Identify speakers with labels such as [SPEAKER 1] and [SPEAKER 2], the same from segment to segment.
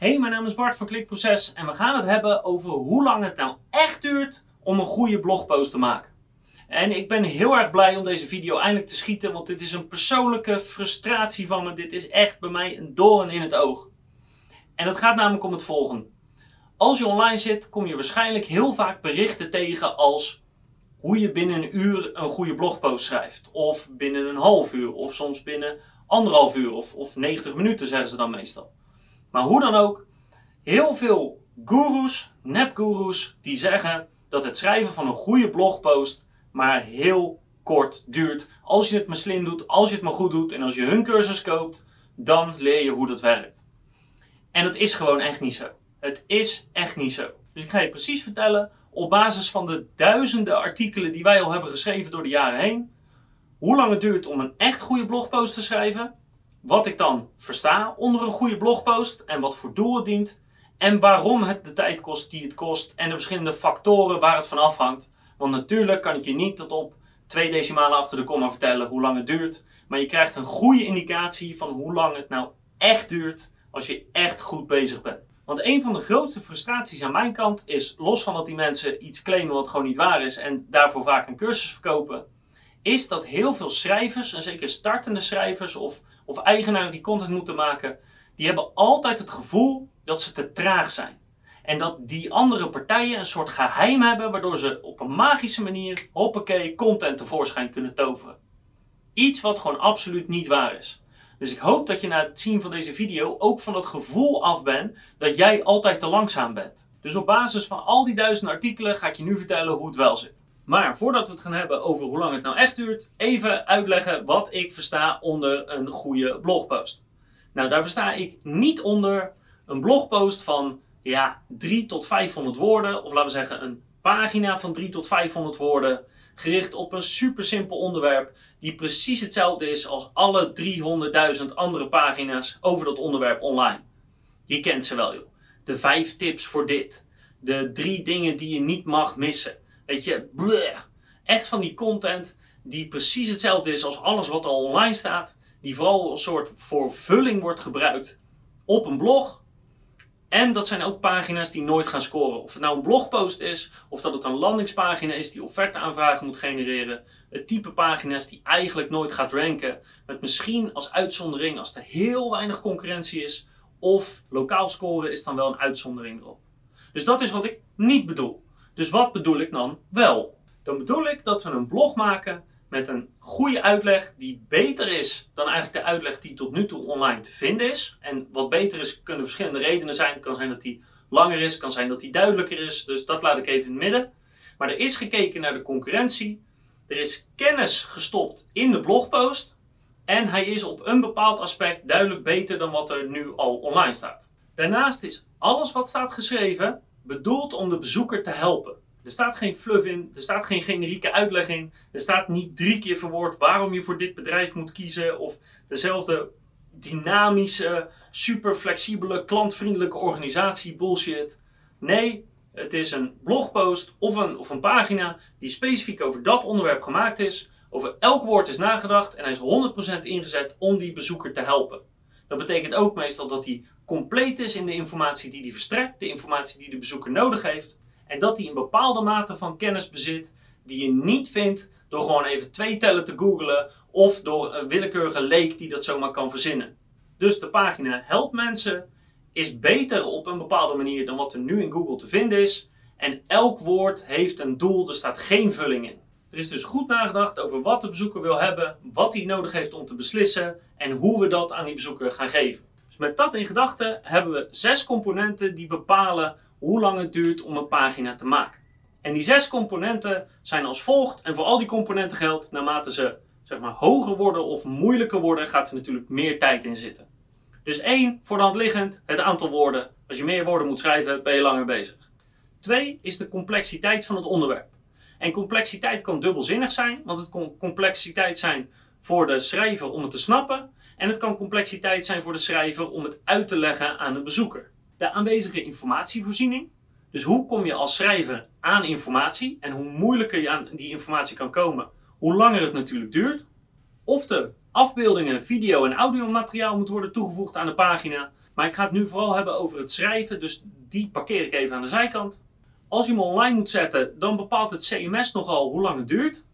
[SPEAKER 1] Hey, mijn naam is Bart van Klikproces en we gaan het hebben over hoe lang het nou echt duurt om een goede blogpost te maken. En ik ben heel erg blij om deze video eindelijk te schieten, want dit is een persoonlijke frustratie van me. Dit is echt bij mij een doorn in het oog. En het gaat namelijk om het volgende. Als je online zit, kom je waarschijnlijk heel vaak berichten tegen als hoe je binnen een uur een goede blogpost schrijft. Of binnen een half uur, of soms binnen anderhalf uur, of, of 90 minuten zeggen ze dan meestal. Maar hoe dan ook, heel veel gurus, nepgurus, die zeggen dat het schrijven van een goede blogpost maar heel kort duurt. Als je het maar slim doet, als je het maar goed doet en als je hun cursus koopt, dan leer je hoe dat werkt. En dat is gewoon echt niet zo. Het is echt niet zo. Dus ik ga je precies vertellen, op basis van de duizenden artikelen die wij al hebben geschreven door de jaren heen, hoe lang het duurt om een echt goede blogpost te schrijven, wat ik dan versta onder een goede blogpost en wat voor doel het dient, en waarom het de tijd kost die het kost en de verschillende factoren waar het van afhangt. Want natuurlijk kan ik je niet tot op twee decimalen achter de komma vertellen hoe lang het duurt, maar je krijgt een goede indicatie van hoe lang het nou echt duurt als je echt goed bezig bent. Want een van de grootste frustraties aan mijn kant is, los van dat die mensen iets claimen wat gewoon niet waar is en daarvoor vaak een cursus verkopen, is dat heel veel schrijvers, en zeker startende schrijvers of, of eigenaren die content moeten maken, die hebben altijd het gevoel dat ze te traag zijn. En dat die andere partijen een soort geheim hebben waardoor ze op een magische manier, hoppakee, content tevoorschijn kunnen toveren. Iets wat gewoon absoluut niet waar is. Dus ik hoop dat je na het zien van deze video ook van dat gevoel af bent dat jij altijd te langzaam bent. Dus op basis van al die duizenden artikelen ga ik je nu vertellen hoe het wel zit. Maar voordat we het gaan hebben over hoe lang het nou echt duurt, even uitleggen wat ik versta onder een goede blogpost. Nou, daar versta ik niet onder een blogpost van ja, 3 tot 500 woorden, of laten we zeggen een pagina van 3 tot 500 woorden, gericht op een super simpel onderwerp die precies hetzelfde is als alle 300.000 andere pagina's over dat onderwerp online. Je kent ze wel, joh. De 5 tips voor dit. De drie dingen die je niet mag missen. Weet je, echt van die content die precies hetzelfde is als alles wat al online staat. Die vooral een soort voor vulling wordt gebruikt op een blog. En dat zijn ook pagina's die nooit gaan scoren. Of het nou een blogpost is, of dat het een landingspagina is die offerteaanvragen moet genereren. Het type pagina's die eigenlijk nooit gaat ranken. Met misschien als uitzondering als er heel weinig concurrentie is. Of lokaal scoren is dan wel een uitzondering erop. Dus dat is wat ik niet bedoel. Dus wat bedoel ik dan wel? Dan bedoel ik dat we een blog maken met een goede uitleg die beter is dan eigenlijk de uitleg die tot nu toe online te vinden is. En wat beter is, kunnen verschillende redenen zijn. Het kan zijn dat die langer is, kan zijn dat die duidelijker is. Dus dat laat ik even in het midden. Maar er is gekeken naar de concurrentie. Er is kennis gestopt in de blogpost. En hij is op een bepaald aspect duidelijk beter dan wat er nu al online staat. Daarnaast is alles wat staat geschreven bedoeld om de bezoeker te helpen. Er staat geen fluff in, er staat geen generieke uitleg in, er staat niet drie keer verwoord waarom je voor dit bedrijf moet kiezen of dezelfde dynamische, super flexibele, klantvriendelijke organisatie bullshit. Nee, het is een blogpost of een, of een pagina die specifiek over dat onderwerp gemaakt is. Over elk woord is nagedacht en hij is 100% ingezet om die bezoeker te helpen. Dat betekent ook meestal dat hij compleet is in de informatie die hij verstrekt, de informatie die de bezoeker nodig heeft. En dat hij een bepaalde mate van kennis bezit die je niet vindt door gewoon even twee tellen te googlen of door een willekeurige leek die dat zomaar kan verzinnen. Dus de pagina helpt mensen, is beter op een bepaalde manier dan wat er nu in Google te vinden is. En elk woord heeft een doel, er staat geen vulling in. Er is dus goed nagedacht over wat de bezoeker wil hebben, wat hij nodig heeft om te beslissen en hoe we dat aan die bezoeker gaan geven. Dus met dat in gedachten hebben we zes componenten die bepalen hoe lang het duurt om een pagina te maken. En die zes componenten zijn als volgt. En voor al die componenten geldt, naarmate ze zeg maar, hoger worden of moeilijker worden, gaat er natuurlijk meer tijd in zitten. Dus één, voor de hand liggend, het aantal woorden. Als je meer woorden moet schrijven, ben je langer bezig. Twee is de complexiteit van het onderwerp. En complexiteit kan dubbelzinnig zijn, want het kan complexiteit zijn voor de schrijver om het te snappen. En het kan complexiteit zijn voor de schrijver om het uit te leggen aan de bezoeker de aanwezige informatievoorziening. Dus hoe kom je als schrijver aan informatie en hoe moeilijker je aan die informatie kan komen, hoe langer het natuurlijk duurt. Of de afbeeldingen, video en audiomateriaal moet worden toegevoegd aan de pagina. Maar ik ga het nu vooral hebben over het schrijven, dus die parkeer ik even aan de zijkant. Als je hem online moet zetten, dan bepaalt het CMS nogal hoe lang het duurt.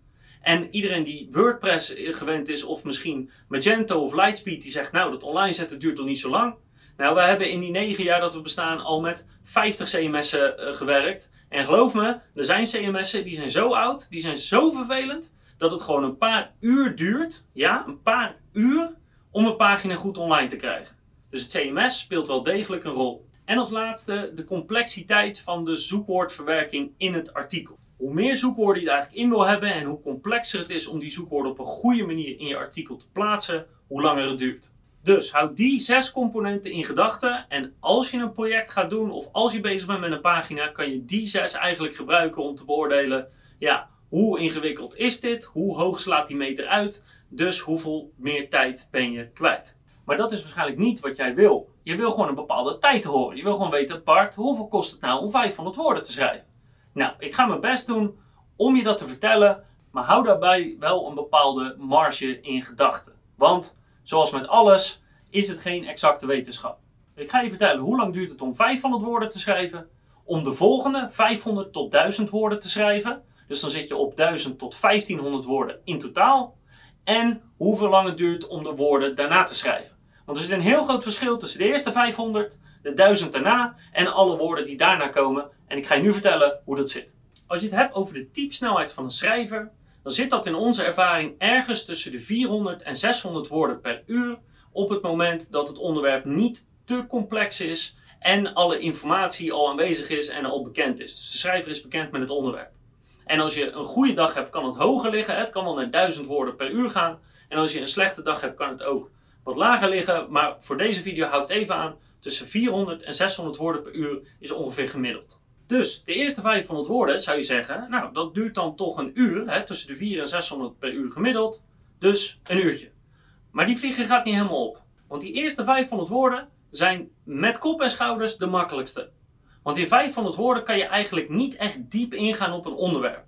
[SPEAKER 1] En iedereen die WordPress gewend is, of misschien Magento of Lightspeed, die zegt nou dat online zetten duurt nog niet zo lang. Nou, wij hebben in die negen jaar dat we bestaan al met 50 CMS'en uh, gewerkt. En geloof me, er zijn CMS'en die zijn zo oud, die zijn zo vervelend, dat het gewoon een paar uur duurt, ja, een paar uur, om een pagina goed online te krijgen. Dus het CMS speelt wel degelijk een rol. En als laatste de complexiteit van de zoekwoordverwerking in het artikel. Hoe meer zoekwoorden je er eigenlijk in wil hebben en hoe complexer het is om die zoekwoorden op een goede manier in je artikel te plaatsen, hoe langer het duurt. Dus houd die zes componenten in gedachten. En als je een project gaat doen of als je bezig bent met een pagina, kan je die zes eigenlijk gebruiken om te beoordelen. Ja, hoe ingewikkeld is dit? Hoe hoog slaat die meter uit? Dus hoeveel meer tijd ben je kwijt? Maar dat is waarschijnlijk niet wat jij wil. Je wil gewoon een bepaalde tijd horen. Je wil gewoon weten, Bart, hoeveel kost het nou om 500 woorden te schrijven? Nou, ik ga mijn best doen om je dat te vertellen, maar hou daarbij wel een bepaalde marge in gedachten. Want Zoals met alles is het geen exacte wetenschap. Ik ga je vertellen hoe lang duurt het om 500 woorden te schrijven, om de volgende 500 tot 1000 woorden te schrijven. Dus dan zit je op 1000 tot 1500 woorden in totaal. En hoeveel lang het duurt om de woorden daarna te schrijven. Want er zit een heel groot verschil tussen de eerste 500, de 1000 daarna en alle woorden die daarna komen. En ik ga je nu vertellen hoe dat zit. Als je het hebt over de typsnelheid van een schrijver, dan zit dat in onze ervaring ergens tussen de 400 en 600 woorden per uur op het moment dat het onderwerp niet te complex is en alle informatie al aanwezig is en al bekend is. Dus de schrijver is bekend met het onderwerp. En als je een goede dag hebt, kan het hoger liggen. Het kan wel naar 1000 woorden per uur gaan. En als je een slechte dag hebt, kan het ook wat lager liggen. Maar voor deze video houd het even aan. Tussen 400 en 600 woorden per uur is ongeveer gemiddeld. Dus de eerste 500 woorden zou je zeggen, nou dat duurt dan toch een uur, hè, tussen de 400 en 600 per uur gemiddeld, dus een uurtje. Maar die vliegen gaat niet helemaal op, want die eerste 500 woorden zijn met kop en schouders de makkelijkste. Want in 500 woorden kan je eigenlijk niet echt diep ingaan op een onderwerp.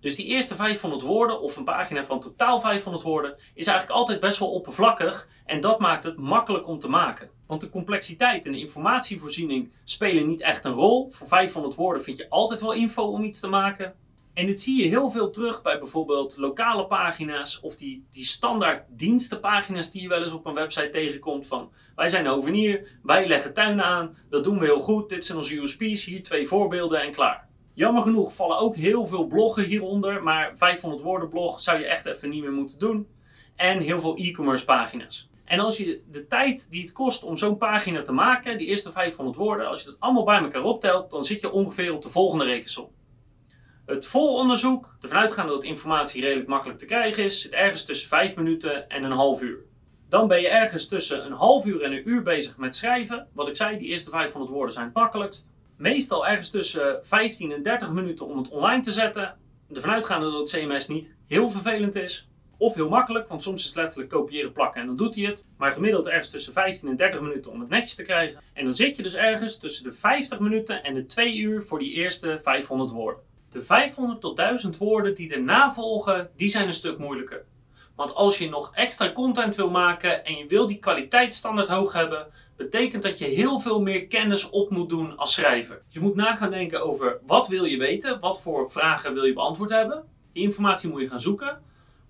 [SPEAKER 1] Dus die eerste 500 woorden, of een pagina van totaal 500 woorden, is eigenlijk altijd best wel oppervlakkig en dat maakt het makkelijk om te maken. Want de complexiteit en de informatievoorziening spelen niet echt een rol. Voor 500 woorden vind je altijd wel info om iets te maken. En dit zie je heel veel terug bij bijvoorbeeld lokale pagina's of die, die standaard dienstenpagina's die je wel eens op een website tegenkomt van wij zijn ovenier, wij leggen tuinen aan, dat doen we heel goed, dit zijn onze USP's, hier twee voorbeelden en klaar. Jammer genoeg vallen ook heel veel bloggen hieronder, maar 500 woorden blog zou je echt even niet meer moeten doen. En heel veel e-commerce pagina's. En als je de tijd die het kost om zo'n pagina te maken, die eerste 500 woorden, als je dat allemaal bij elkaar optelt, dan zit je ongeveer op de volgende rekensom. Het volonderzoek, ervan uitgaande dat informatie redelijk makkelijk te krijgen is, zit ergens tussen 5 minuten en een half uur. Dan ben je ergens tussen een half uur en een uur bezig met schrijven. Wat ik zei, die eerste 500 woorden zijn het makkelijkst meestal ergens tussen 15 en 30 minuten om het online te zetten. Ervan uitgaande dat het CMS niet heel vervelend is. Of heel makkelijk, want soms is het letterlijk kopiëren, plakken en dan doet hij het. Maar gemiddeld ergens tussen 15 en 30 minuten om het netjes te krijgen. En dan zit je dus ergens tussen de 50 minuten en de 2 uur voor die eerste 500 woorden. De 500 tot 1000 woorden die erna volgen, die zijn een stuk moeilijker. Want als je nog extra content wil maken en je wil die kwaliteit standaard hoog hebben, betekent dat je heel veel meer kennis op moet doen als schrijver. Je moet na gaan denken over wat wil je weten, wat voor vragen wil je beantwoord hebben. Die informatie moet je gaan zoeken.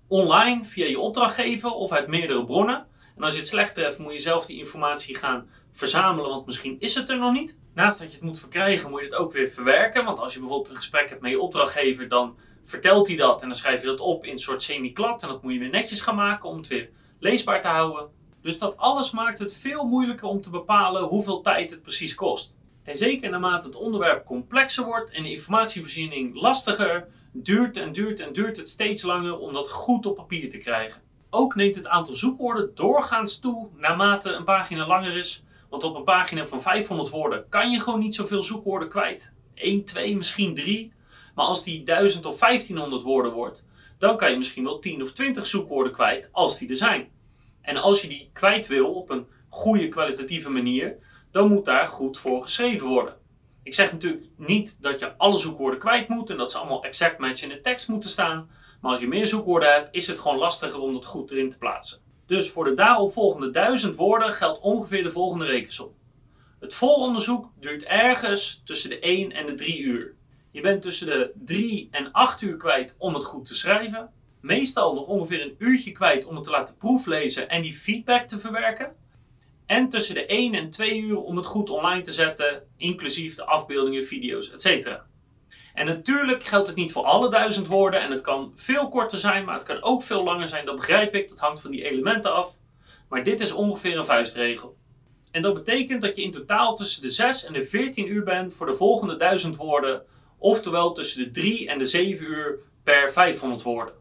[SPEAKER 1] Online, via je opdrachtgever of uit meerdere bronnen. En als je het slecht treft, moet je zelf die informatie gaan verzamelen, want misschien is het er nog niet. Naast dat je het moet verkrijgen, moet je het ook weer verwerken. Want als je bijvoorbeeld een gesprek hebt met je opdrachtgever, dan vertelt hij dat en dan schrijf je dat op in een soort semi-klad. En dat moet je weer netjes gaan maken om het weer leesbaar te houden. Dus dat alles maakt het veel moeilijker om te bepalen hoeveel tijd het precies kost. En zeker naarmate het onderwerp complexer wordt en de informatievoorziening lastiger, duurt en duurt en duurt het steeds langer om dat goed op papier te krijgen. Ook neemt het aantal zoekwoorden doorgaans toe naarmate een pagina langer is. Want op een pagina van 500 woorden kan je gewoon niet zoveel zoekwoorden kwijt. 1, 2, misschien 3. Maar als die 1000 of 1500 woorden wordt, dan kan je misschien wel 10 of 20 zoekwoorden kwijt als die er zijn. En als je die kwijt wil op een goede kwalitatieve manier, dan moet daar goed voor geschreven worden. Ik zeg natuurlijk niet dat je alle zoekwoorden kwijt moet en dat ze allemaal exact match in de tekst moeten staan. Maar als je meer zoekwoorden hebt, is het gewoon lastiger om dat goed erin te plaatsen. Dus voor de daaropvolgende duizend woorden geldt ongeveer de volgende rekensom. Het volonderzoek duurt ergens tussen de 1 en de 3 uur. Je bent tussen de 3 en 8 uur kwijt om het goed te schrijven. Meestal nog ongeveer een uurtje kwijt om het te laten proeflezen en die feedback te verwerken. En tussen de 1 en 2 uur om het goed online te zetten, inclusief de afbeeldingen, video's, etc. En natuurlijk geldt het niet voor alle duizend woorden en het kan veel korter zijn, maar het kan ook veel langer zijn. Dat begrijp ik, dat hangt van die elementen af. Maar dit is ongeveer een vuistregel. En dat betekent dat je in totaal tussen de 6 en de 14 uur bent voor de volgende 1000 woorden, oftewel tussen de 3 en de 7 uur per 500 woorden.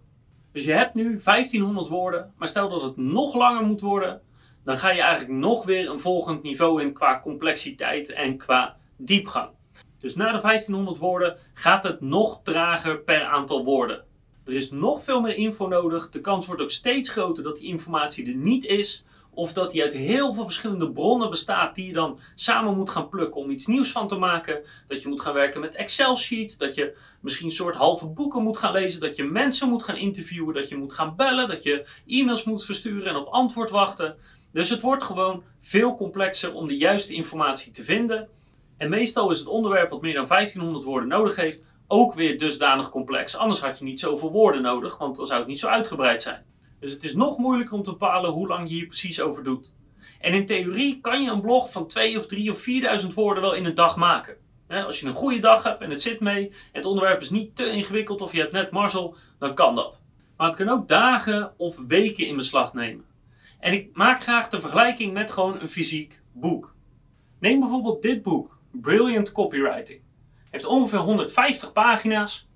[SPEAKER 1] Dus je hebt nu 1500 woorden, maar stel dat het nog langer moet worden, dan ga je eigenlijk nog weer een volgend niveau in qua complexiteit en qua diepgang. Dus na de 1500 woorden gaat het nog trager per aantal woorden. Er is nog veel meer info nodig. De kans wordt ook steeds groter dat die informatie er niet is. Of dat die uit heel veel verschillende bronnen bestaat die je dan samen moet gaan plukken om iets nieuws van te maken. Dat je moet gaan werken met Excel sheets. Dat je misschien een soort halve boeken moet gaan lezen. Dat je mensen moet gaan interviewen. Dat je moet gaan bellen. Dat je e-mails moet versturen en op antwoord wachten. Dus het wordt gewoon veel complexer om de juiste informatie te vinden. En meestal is het onderwerp wat meer dan 1500 woorden nodig heeft ook weer dusdanig complex. Anders had je niet zoveel woorden nodig, want dan zou het niet zo uitgebreid zijn. Dus het is nog moeilijker om te bepalen hoe lang je hier precies over doet. En in theorie kan je een blog van 2 of 3 of 4000 woorden wel in een dag maken. Als je een goede dag hebt en het zit mee, het onderwerp is niet te ingewikkeld of je hebt net marzel, dan kan dat. Maar het kan ook dagen of weken in beslag nemen. En ik maak graag de vergelijking met gewoon een fysiek boek. Neem bijvoorbeeld dit boek, Brilliant Copywriting. Heeft ongeveer 150 pagina's,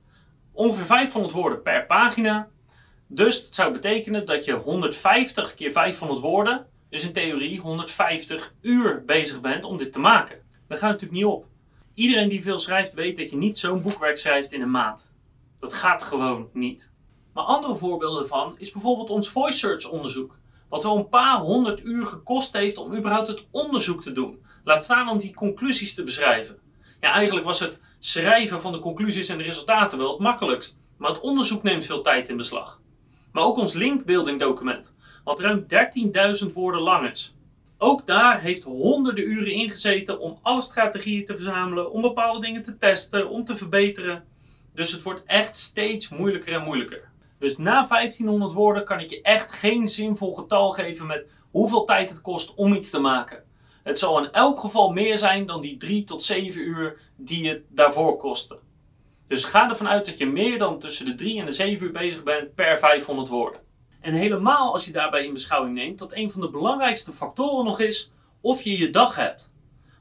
[SPEAKER 1] ongeveer 500 woorden per pagina. Dus dat zou betekenen dat je 150 keer 500 woorden, dus in theorie 150 uur bezig bent om dit te maken. Dat gaat natuurlijk niet op. Iedereen die veel schrijft weet dat je niet zo'n boekwerk schrijft in een maand. Dat gaat gewoon niet. Maar andere voorbeelden ervan is bijvoorbeeld ons voice search onderzoek. Wat wel een paar honderd uur gekost heeft om überhaupt het onderzoek te doen. Laat staan om die conclusies te beschrijven. Ja, eigenlijk was het schrijven van de conclusies en de resultaten wel het makkelijkst. Maar het onderzoek neemt veel tijd in beslag. Maar ook ons linkbuilding document, wat ruim 13.000 woorden lang is. Ook daar heeft honderden uren ingezeten om alle strategieën te verzamelen, om bepaalde dingen te testen, om te verbeteren. Dus het wordt echt steeds moeilijker en moeilijker. Dus na 1500 woorden kan ik je echt geen zinvol getal geven met hoeveel tijd het kost om iets te maken. Het zal in elk geval meer zijn dan die 3 tot 7 uur die het daarvoor kostte. Dus ga ervan uit dat je meer dan tussen de 3 en de 7 uur bezig bent per 500 woorden. En helemaal als je daarbij in beschouwing neemt dat een van de belangrijkste factoren nog is of je je dag hebt.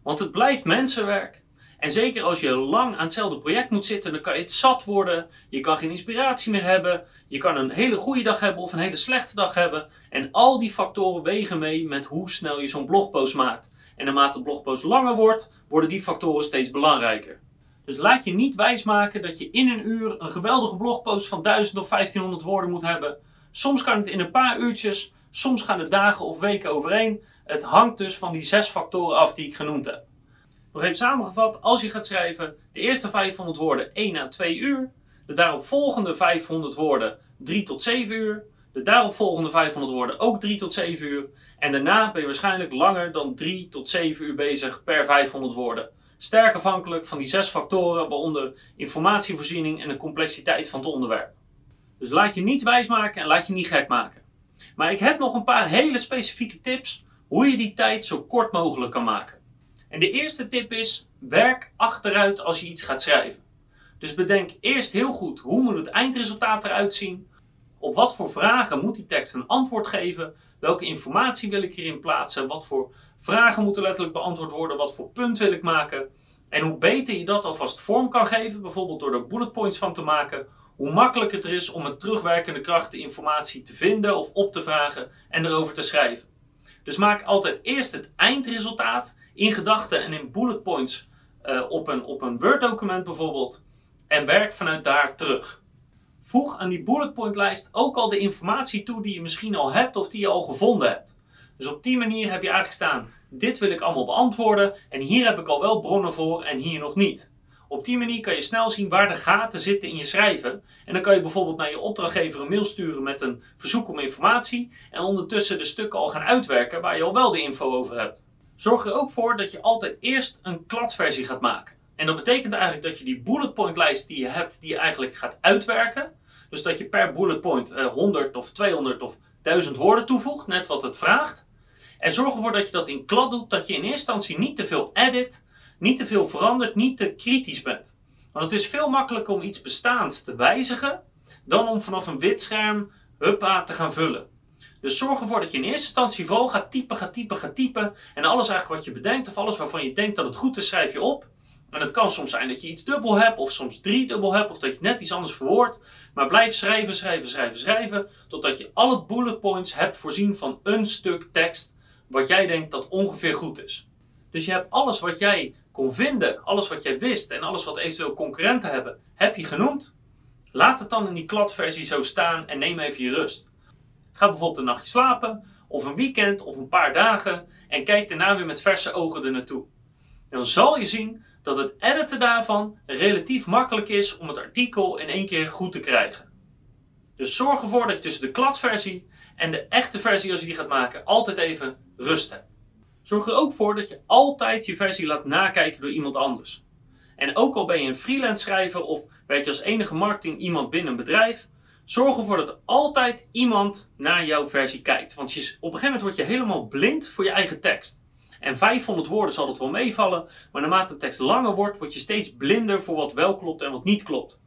[SPEAKER 1] Want het blijft mensenwerk. En zeker als je lang aan hetzelfde project moet zitten, dan kan je het zat worden. Je kan geen inspiratie meer hebben. Je kan een hele goede dag hebben of een hele slechte dag hebben. En al die factoren wegen mee met hoe snel je zo'n blogpost maakt. En naarmate de blogpost langer wordt, worden die factoren steeds belangrijker. Dus laat je niet wijsmaken dat je in een uur een geweldige blogpost van 1000 of 1500 woorden moet hebben. Soms kan het in een paar uurtjes, soms gaan het dagen of weken overeen. Het hangt dus van die zes factoren af die ik genoemd heb. Nog even samengevat, als je gaat schrijven, de eerste 500 woorden 1 à 2 uur, de daaropvolgende 500 woorden 3 tot 7 uur, de daaropvolgende 500 woorden ook 3 tot 7 uur en daarna ben je waarschijnlijk langer dan 3 tot 7 uur bezig per 500 woorden. Sterk afhankelijk van die zes factoren, waaronder informatievoorziening en de complexiteit van het onderwerp. Dus laat je niets wijsmaken en laat je niet gek maken. Maar ik heb nog een paar hele specifieke tips hoe je die tijd zo kort mogelijk kan maken. En de eerste tip is: werk achteruit als je iets gaat schrijven. Dus bedenk eerst heel goed hoe moet het eindresultaat eruit zien. Op wat voor vragen moet die tekst een antwoord geven? Welke informatie wil ik hierin plaatsen? Wat voor vragen moeten letterlijk beantwoord worden? Wat voor punt wil ik maken? En hoe beter je dat alvast vorm kan geven, bijvoorbeeld door er bullet points van te maken, hoe makkelijker het er is om met terugwerkende kracht de informatie te vinden of op te vragen en erover te schrijven. Dus maak altijd eerst het eindresultaat in gedachten en in bullet points uh, op een, op een Word document bijvoorbeeld en werk vanuit daar terug. Voeg aan die bullet point lijst ook al de informatie toe die je misschien al hebt of die je al gevonden hebt. Dus op die manier heb je eigenlijk staan, dit wil ik allemaal beantwoorden en hier heb ik al wel bronnen voor en hier nog niet. Op die manier kan je snel zien waar de gaten zitten in je schrijven. En dan kan je bijvoorbeeld naar je opdrachtgever een mail sturen met een verzoek om informatie. En ondertussen de stukken al gaan uitwerken waar je al wel de info over hebt. Zorg er ook voor dat je altijd eerst een kladversie gaat maken. En dat betekent eigenlijk dat je die bullet point lijst die je hebt, die je eigenlijk gaat uitwerken. Dus dat je per bullet point 100 of 200 of 1000 woorden toevoegt, net wat het vraagt. En zorg ervoor dat je dat in klad doet, dat je in eerste instantie niet te veel edit, niet te veel verandert, niet te kritisch bent. Want het is veel makkelijker om iets bestaans te wijzigen, dan om vanaf een wit scherm huppa te gaan vullen. Dus zorg ervoor dat je in eerste instantie vooral gaat typen, gaat typen, gaat typen. En alles eigenlijk wat je bedenkt of alles waarvan je denkt dat het goed is, schrijf je op. En het kan soms zijn dat je iets dubbel hebt, of soms drie dubbel hebt, of dat je net iets anders verwoordt. Maar blijf schrijven, schrijven, schrijven, schrijven, totdat je alle bullet points hebt voorzien van een stuk tekst wat jij denkt dat ongeveer goed is. Dus je hebt alles wat jij kon vinden, alles wat jij wist en alles wat eventueel concurrenten hebben, heb je genoemd. Laat het dan in die kladversie zo staan en neem even je rust. Ga bijvoorbeeld een nachtje slapen, of een weekend, of een paar dagen en kijk daarna weer met verse ogen er naartoe. Dan zal je zien dat het editen daarvan relatief makkelijk is om het artikel in één keer goed te krijgen. Dus zorg ervoor dat je tussen de kladversie en de echte versie als je die gaat maken altijd even rust hebt. Zorg er ook voor dat je altijd je versie laat nakijken door iemand anders. En ook al ben je een freelance schrijver of werk je als enige marketing iemand binnen een bedrijf, zorg ervoor dat altijd iemand naar jouw versie kijkt. Want op een gegeven moment word je helemaal blind voor je eigen tekst. En 500 woorden zal het wel meevallen, maar naarmate de tekst langer wordt, word je steeds blinder voor wat wel klopt en wat niet klopt.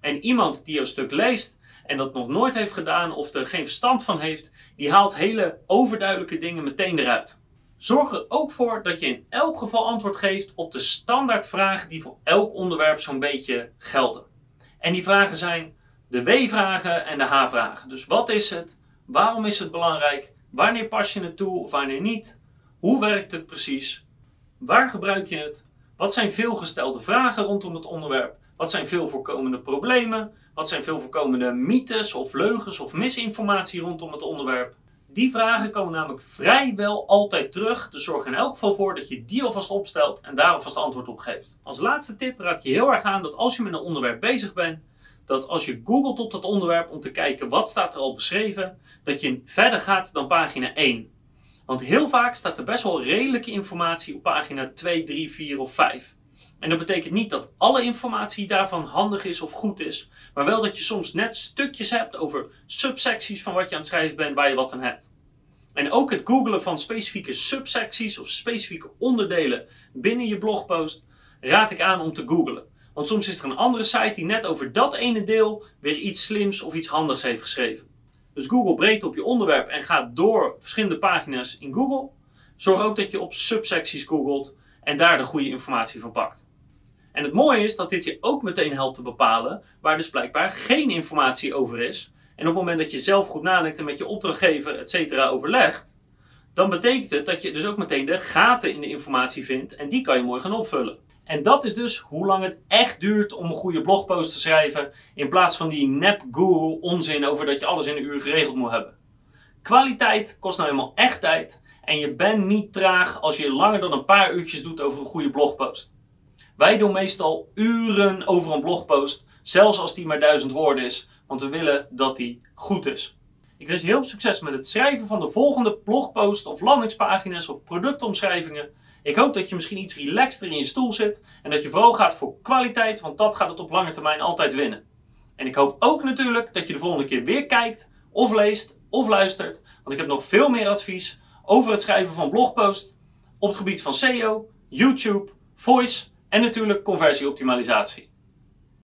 [SPEAKER 1] En iemand die jouw stuk leest en dat nog nooit heeft gedaan of er geen verstand van heeft, die haalt hele overduidelijke dingen meteen eruit. Zorg er ook voor dat je in elk geval antwoord geeft op de standaardvragen die voor elk onderwerp zo'n beetje gelden. En die vragen zijn de W-vragen en de H-vragen. Dus wat is het? Waarom is het belangrijk? Wanneer pas je het toe of wanneer niet? Hoe werkt het precies? Waar gebruik je het? Wat zijn veelgestelde vragen rondom het onderwerp? Wat zijn veel voorkomende problemen? Wat zijn veel voorkomende mythes of leugens of misinformatie rondom het onderwerp? Die vragen komen namelijk vrijwel altijd terug. Dus zorg in elk geval voor dat je die alvast opstelt en daar alvast antwoord op geeft. Als laatste tip raad ik je heel erg aan dat als je met een onderwerp bezig bent, dat als je googelt op dat onderwerp om te kijken wat staat er al beschreven, dat je verder gaat dan pagina 1. Want heel vaak staat er best wel redelijke informatie op pagina 2, 3, 4 of 5. En dat betekent niet dat alle informatie daarvan handig is of goed is, maar wel dat je soms net stukjes hebt over subsecties van wat je aan het schrijven bent waar je wat aan hebt. En ook het googelen van specifieke subsecties of specifieke onderdelen binnen je blogpost raad ik aan om te googlen. Want soms is er een andere site die net over dat ene deel weer iets slims of iets handigs heeft geschreven. Dus Google breed op je onderwerp en ga door verschillende pagina's in Google. Zorg ook dat je op subsecties googelt en daar de goede informatie van pakt. En het mooie is dat dit je ook meteen helpt te bepalen waar dus blijkbaar geen informatie over is. En op het moment dat je zelf goed nadenkt en met je opdrachtgever, et cetera, overlegt, dan betekent het dat je dus ook meteen de gaten in de informatie vindt en die kan je mooi gaan opvullen. En dat is dus hoe lang het echt duurt om een goede blogpost te schrijven, in plaats van die nep-guru onzin over dat je alles in een uur geregeld moet hebben. Kwaliteit kost nou helemaal echt tijd en je bent niet traag als je langer dan een paar uurtjes doet over een goede blogpost. Wij doen meestal uren over een blogpost, zelfs als die maar duizend woorden is, want we willen dat die goed is. Ik wens je heel veel succes met het schrijven van de volgende blogpost of landingspagina's of productomschrijvingen. Ik hoop dat je misschien iets relaxter in je stoel zit en dat je vooral gaat voor kwaliteit, want dat gaat het op lange termijn altijd winnen. En ik hoop ook natuurlijk dat je de volgende keer weer kijkt, of leest, of luistert, want ik heb nog veel meer advies over het schrijven van blogpost op het gebied van SEO, YouTube, voice en natuurlijk conversieoptimalisatie.